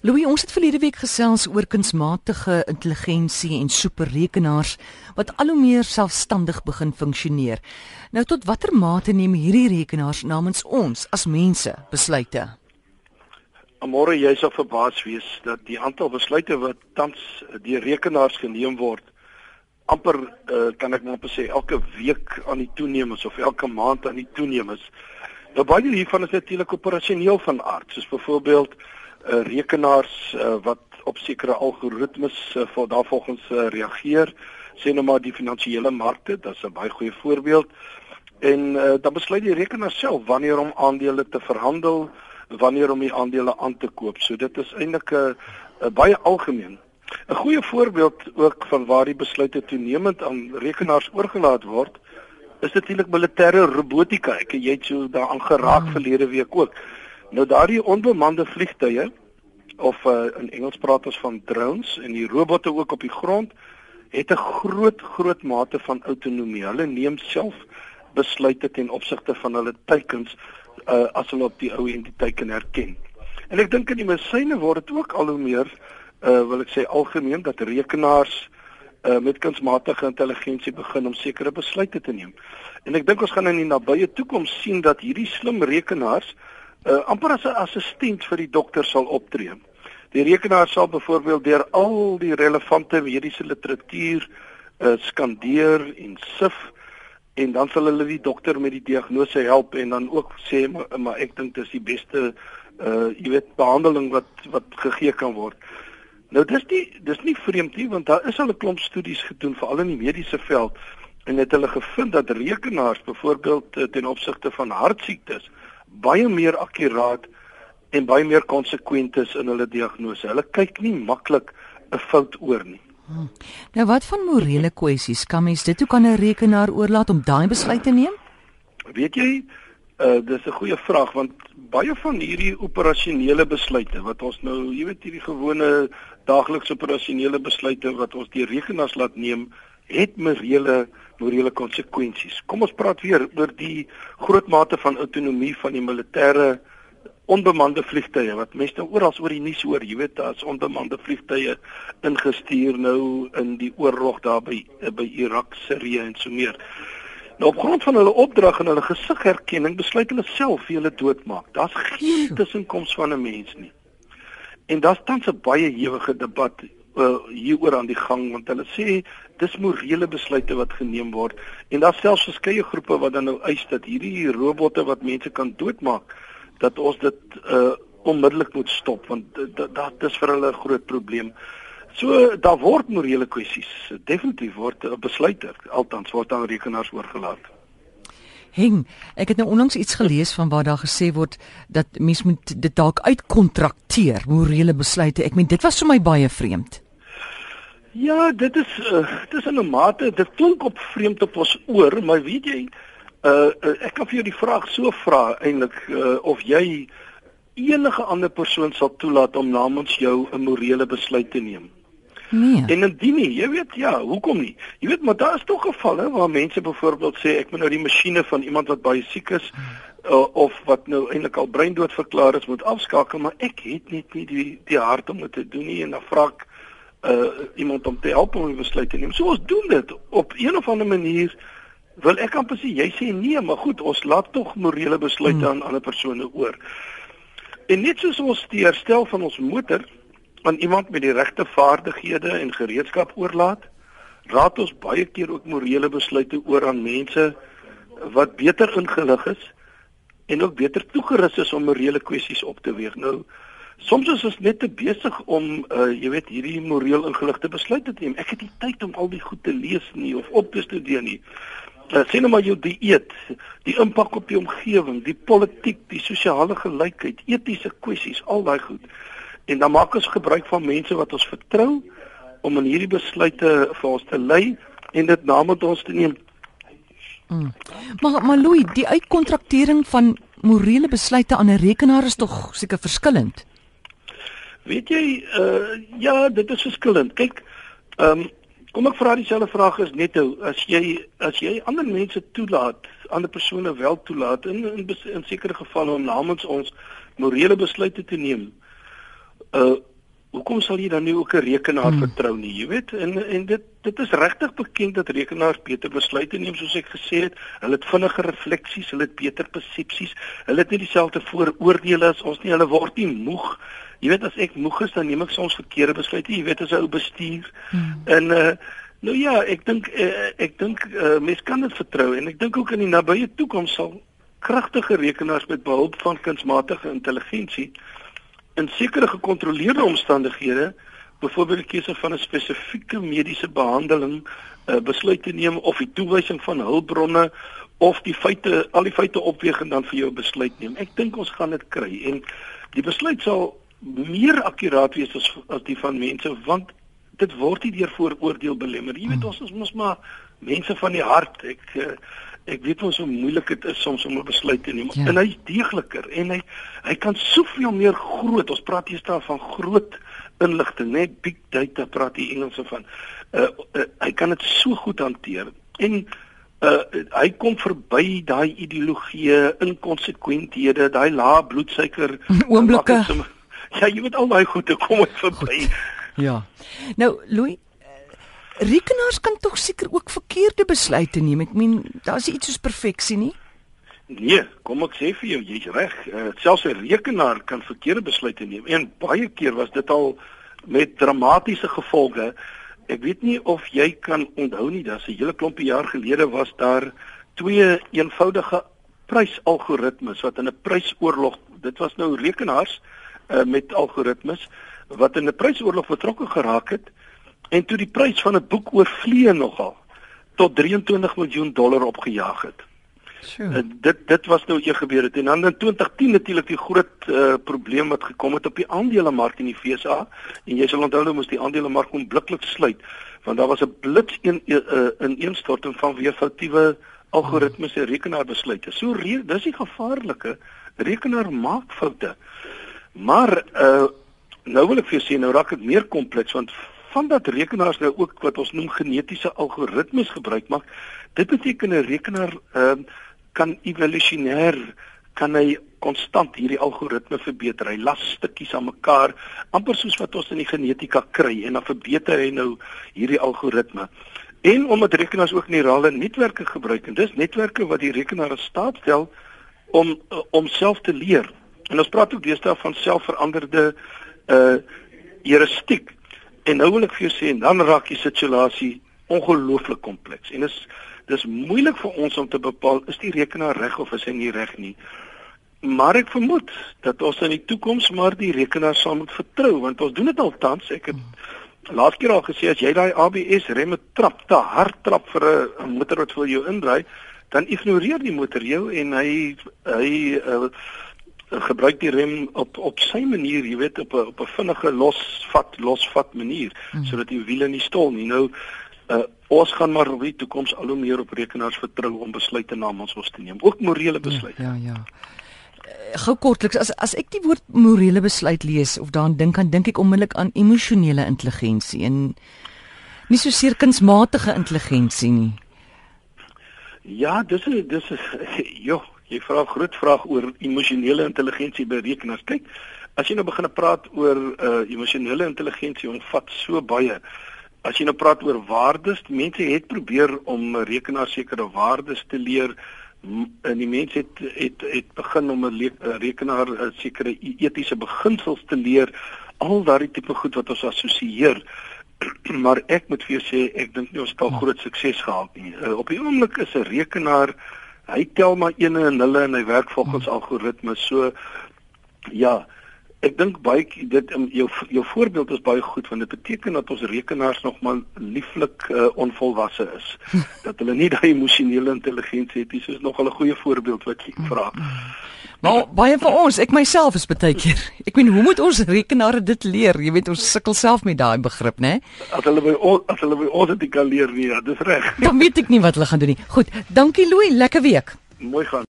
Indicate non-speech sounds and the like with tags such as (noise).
Louis, ons het verlede week gesels oor kunsmatige intelligensie en superrekenaars wat al hoe meer selfstandig begin funksioneer. Nou tot watter mate neem hierdie rekenaars namens ons as mense besluite? Môre jy sal verbaas wees dat die aantal besluite wat tans deur rekenaars geneem word amper uh, kan ek net sê elke week aan die toeneem is of elke maand aan die toeneem is. Nou baie hiervan is natuurlik operasioneel van aard, soos byvoorbeeld uh, rekenaars uh, wat op sekere algoritmes uh, vir daarvolgens uh, reageer. Sê nou maar die finansiële markte dis 'n baie goeie voorbeeld. En uh, dan besluit die rekenaar self wanneer om aandele te verhandel wanneer om die aandele aan te koop. So dit is eintlik 'n uh, baie algemeen. 'n goeie voorbeeld ook van waar die besluite toenemend aan rekenaars oorgelaat word is natuurlik militêre robotika ek jy het so daaraan geraak hmm. verlede week ook Nou daardie onbemande vliegtuie of uh, in Engels praat ons van drones en die robotte ook op die grond het 'n groot groot mate van autonomie. Hulle neem self besluite ten opsigte van hulle teikens uh, as hulle op die ou entiteit kan herken. En ek dink in die medisyne word dit ook al hoe meer uh, wil ek sê algemeen dat rekenaars uh, met kunsmatige intelligensie begin om sekere besluite te neem. En ek dink ons gaan in die nabye toekoms sien dat hierdie slim rekenaars uh, amper as 'n assistent vir die dokter sal optree. Die rekenaar sal byvoorbeeld deur al die relevante mediese literatuur uh, skandeer en sif en dan sal hulle die dokter met die diagnose help en dan ook sê maar, maar ek dink dis die beste uh jy weet behandeling wat wat gegee kan word. Nou dis nie dis nie vreemd nie want daar is al 'n klomp studies gedoen veral in die mediese veld en het hulle gevind dat rekenaars byvoorbeeld ten opsigte van hartsiektes baie meer akkuraat en baie meer konsekwent is in hulle diagnose. Hulle kyk nie maklik 'n fout oor nie. Hmm. Nou wat van morele kwessies? Kan mens dit ook aan 'n rekenaar oorlaat om daai besluit te neem? Weet jy, uh dis 'n goeie vraag want baie van hierdie operasionele besluite wat ons nou, jy weet hierdie gewone daaglikse operasionele besluite wat ons deur rekenaars laat neem, het morele morele konsekwensies. Kom ons praat weer oor die groot mate van autonomie van die militêre onbemande vliegtye wat mense nou oral oor die nuus hoor, jy weet daar's onbemande vliegtye ingestuur nou in die oorlog daar by by Irak, Sirië en so meer. Nou op grond van hulle opdrag en hulle gesigherkenning besluit hulle self wie hulle doodmaak. Daar's geen tussenkoms van 'n mens nie. En daar's tans 'n baie ewige debat uh, hieroor aan die gang want hulle sê dis morele besluite wat geneem word en daar selfs verskeie groepe wat dan nou eis dat hierdie robotte wat mense kan doodmaak dat ons dit uh onmiddellik moet stop want dit is vir hulle 'n groot probleem. So daar word morele kwessies definitief word besluite althans word aan rekenaars oorgelaat. Hing, ek het nou onlangs iets gelees van waar daar gesê word dat mens moet dit dalk uitkontrakteer morele besluite. Ek meen dit was vir my baie vreemd. Ja, dit is uh, dit is in 'n mate dit klink op vreemd op ons oor, maar weet jy, uh, uh ek kan vir jou die vraag so vra eintlik uh, of jy enige ander persoon sal toelaat om namens jou 'n morele besluit te neem. Nee. En indien nie, jy weet ja, hoekom nie? Jy weet maar daar is tog gevalle waar mense byvoorbeeld sê ek moet nou die masjiene van iemand wat baie siek is uh, of wat nou eintlik al breindood verklaar is moet afskakel, maar ek het net nie die die hart om dit te doen nie en dan vra ek uh iemand om te help om 'n besluit te neem. So ons doen dit op een of ander manier wil ek amper sê jy sê nee, maar goed, ons laat tog morele besluite hmm. aan ander persone oor. En net soos ons die herstel van ons motor aan iemand met die regte vaardighede en gereedskap oorlaat, raad ons baie keer ook morele besluite oor aan mense wat beter ingelig is en ook beter toegerus is om morele kwessies op te weeg. Nou Soms is ons net te besig om uh jy weet hierdie moreel ingeligte besluite te neem. Ek het nie tyd om al die goed te lees nie of op te studeer nie. Uh, sien nou maar jou dieet, die impak op die omgewing, die politiek, die sosiale gelykheid, etiese kwessies, al daai goed. En dan maak ons gebruik van mense wat ons vertrou om in hierdie besluite vir ons te lei en dit namens ons te neem. Mm. Maar maar Louis, die uitkontraktering van morele besluite aan 'n rekenaar is tog seker verskillend. Weet jy uh ja, dit is verskillend. Kyk, ehm um, kom ek vra dieselfde vraag as net nou, as jy as jy ander mense toelaat, ander persone wel toelaat in in, in sekere gevalle om namens ons morele besluite te neem. Uh hoekom sal jy dan nie ook 'n rekenaar hmm. vertrou nie? Jy weet, en en dit dit is regtig bekend dat rekenaars beter besluite neem soos ek gesê het. Hulle het vinniger refleksies, hulle het beter persepsies. Hulle het nie dieselfde vooroordeele as ons nie. Hulle word nie moeg. Jy weet as ek moeg is, dan neem ek soms verkeerde besluite. Jy weet as 'n ou bestuur. Hmm. En uh nou ja, ek dink uh, ek dink uh, mense kan dit vertrou en ek dink ook in die nabye toekoms sal kragtige rekenaars met behulp van kunsmatige intelligensie in sekere gekontroleerde omstandighede, byvoorbeeld die keuse van 'n spesifieke mediese behandeling, uh, besluit te neem of die toewysing van hulpbronne of die feite, al die feite opweeg en dan vir jou besluit neem. Ek dink ons gaan dit kry en die besluit sal meer akkuraat wees as as die van mense want dit word nie deur vooroordeel belemmer. Jy weet ons is mos maar mense van die hart. Ek uh, ek weet mos hoe moeilik dit is soms om 'n besluit te neem. Ja. En hy's deegliker en hy hy kan soveel meer groot. Ons praat hier staan van groot inligting, net big data praat die Engelse van. Uh, uh hy kan dit so goed hanteer en uh hy kom verby daai ideologie, inkonsekwenthede, daai lae bloedsuiker (laughs) oomblikke. (laughs) Ja, jy weet al daai goede kom hy verby. Goed. Ja. Nou, Louis Rekenaars kan tog seker ook verkeerde besluite neem. Ek meen, daar's iets soos perfeksie nie. Nee, kom ek sê vir jou, jy's reg. Uh, selfs 'n rekenaar kan verkeerde besluite neem. En baie keer was dit al met dramatiese gevolge. Ek weet nie of jy kan onthou nie, dat 'n hele klompie jaar gelede was daar twee eenvoudige prysalgoritmes wat in 'n prysoorlog, dit was nou rekenaars uh, met algoritmes wat in 'n prysoorlog betrokke geraak het en toe die prys van 'n boek oorvlee nogal tot 23 miljoen dollar opgejaag het. Sure. Dit dit was nou eers gebeur het en dan in 2010 natuurlik die groot uh, probleem wat gekom het op die aandelemark in die FSA en jy sal onthou nou moes die aandelemark onmiddellik sluit want daar was 'n blits een uh, ineenstorting van weer foutiewe algoritmes en rekenaarbesluite. So re dis die gevaarlike rekenaar maak foute. Maar uh, nou wil ek vir jou sê nou raak dit meer kompleks want van dat rekenaars nou ook wat ons noem genetiese algoritmes gebruik maak, dit beteken 'n rekenaar ehm uh, kan evolusionêr kan hy konstant hierdie algoritme verbeter. Hy las stukkies aan mekaar, amper soos wat ons in die genetika kry en dan verbeter hy nou hierdie algoritme. En omdat rekenaars ook neurale netwerke gebruik en dis netwerke wat die rekenaar in staat stel om uh, om self te leer. En ons praat ook deesdae van selfveranderde uh heuristiek. En nou wil ek vir jou sê en dan raak die situasie ongelooflik kompleks. En dis dis moeilik vir ons om te bepaal is die rekenaar reg of is hy nie reg nie. Maar ek vermoed dat ons in die toekoms maar die rekenaar sal moet vertrou want ons doen dit al tans. Ek het laas keer al gesê as jy daai ABS remme trap te hard trap vir 'n motor wat vir jou indry, dan ignoreer die motor jou en hy hy uh, gebruik die rem op op sy manier, jy weet op 'n op 'n vinnige losvat losvat manier hmm. sodat die wiele nie stol nie. Nou uh, ons gaan maar in die toekoms al hoe meer op rekenaars vertrou om besluite namens ons te neem, ook morele besluite. Ja, ja. ja. Gou kortliks as as ek die woord morele besluit lees of daaraan dink, dan dink ek onmiddellik aan emosionele intelligensie en nie so seer kunsmatige intelligensie nie. Ja, dis is dis is (laughs) joh, Jy vra 'n groot vraag oor emosionele intelligensie by rekenaars. Kyk, as jy nou begin praat oor uh emosionele intelligensie, omvat so baie. As jy nou praat oor waardes, mense het probeer om rekenaars sekere waardes te leer en die mense het het het begin om 'n rekenaar sekere etiese beginsels te leer, al daardie tipe goed wat ons assosieer. (clears throat) maar ek moet vir jou sê, ek dink nie ons het al groot sukses gehad nie. Uh, op die oomblik is 'n rekenaar hy tel maar ene en hulle en hy werk volgens hmm. algoritmes. So ja, ek dink baie dit jou jou voorbeeld is baie goed want dit beteken dat ons rekenaars nog maar lieflik uh, onvolwasse is. (laughs) dat hulle nie daai emosionele intelligensie het nie. Dis nog 'n goeie voorbeeld wat jy vra. Maar baie van ons, ek myself is baie keer. Ek meen, hoe moet ons rekenaars dit leer? Jy weet ons sukkel self met daai begrip, né? As hulle by ons as hulle by ons dit kan leer nie, ja, dis reg. Dan weet ek nie wat hulle gaan doen nie. Goed, dankie Louie, lekker week. Mooi gaan.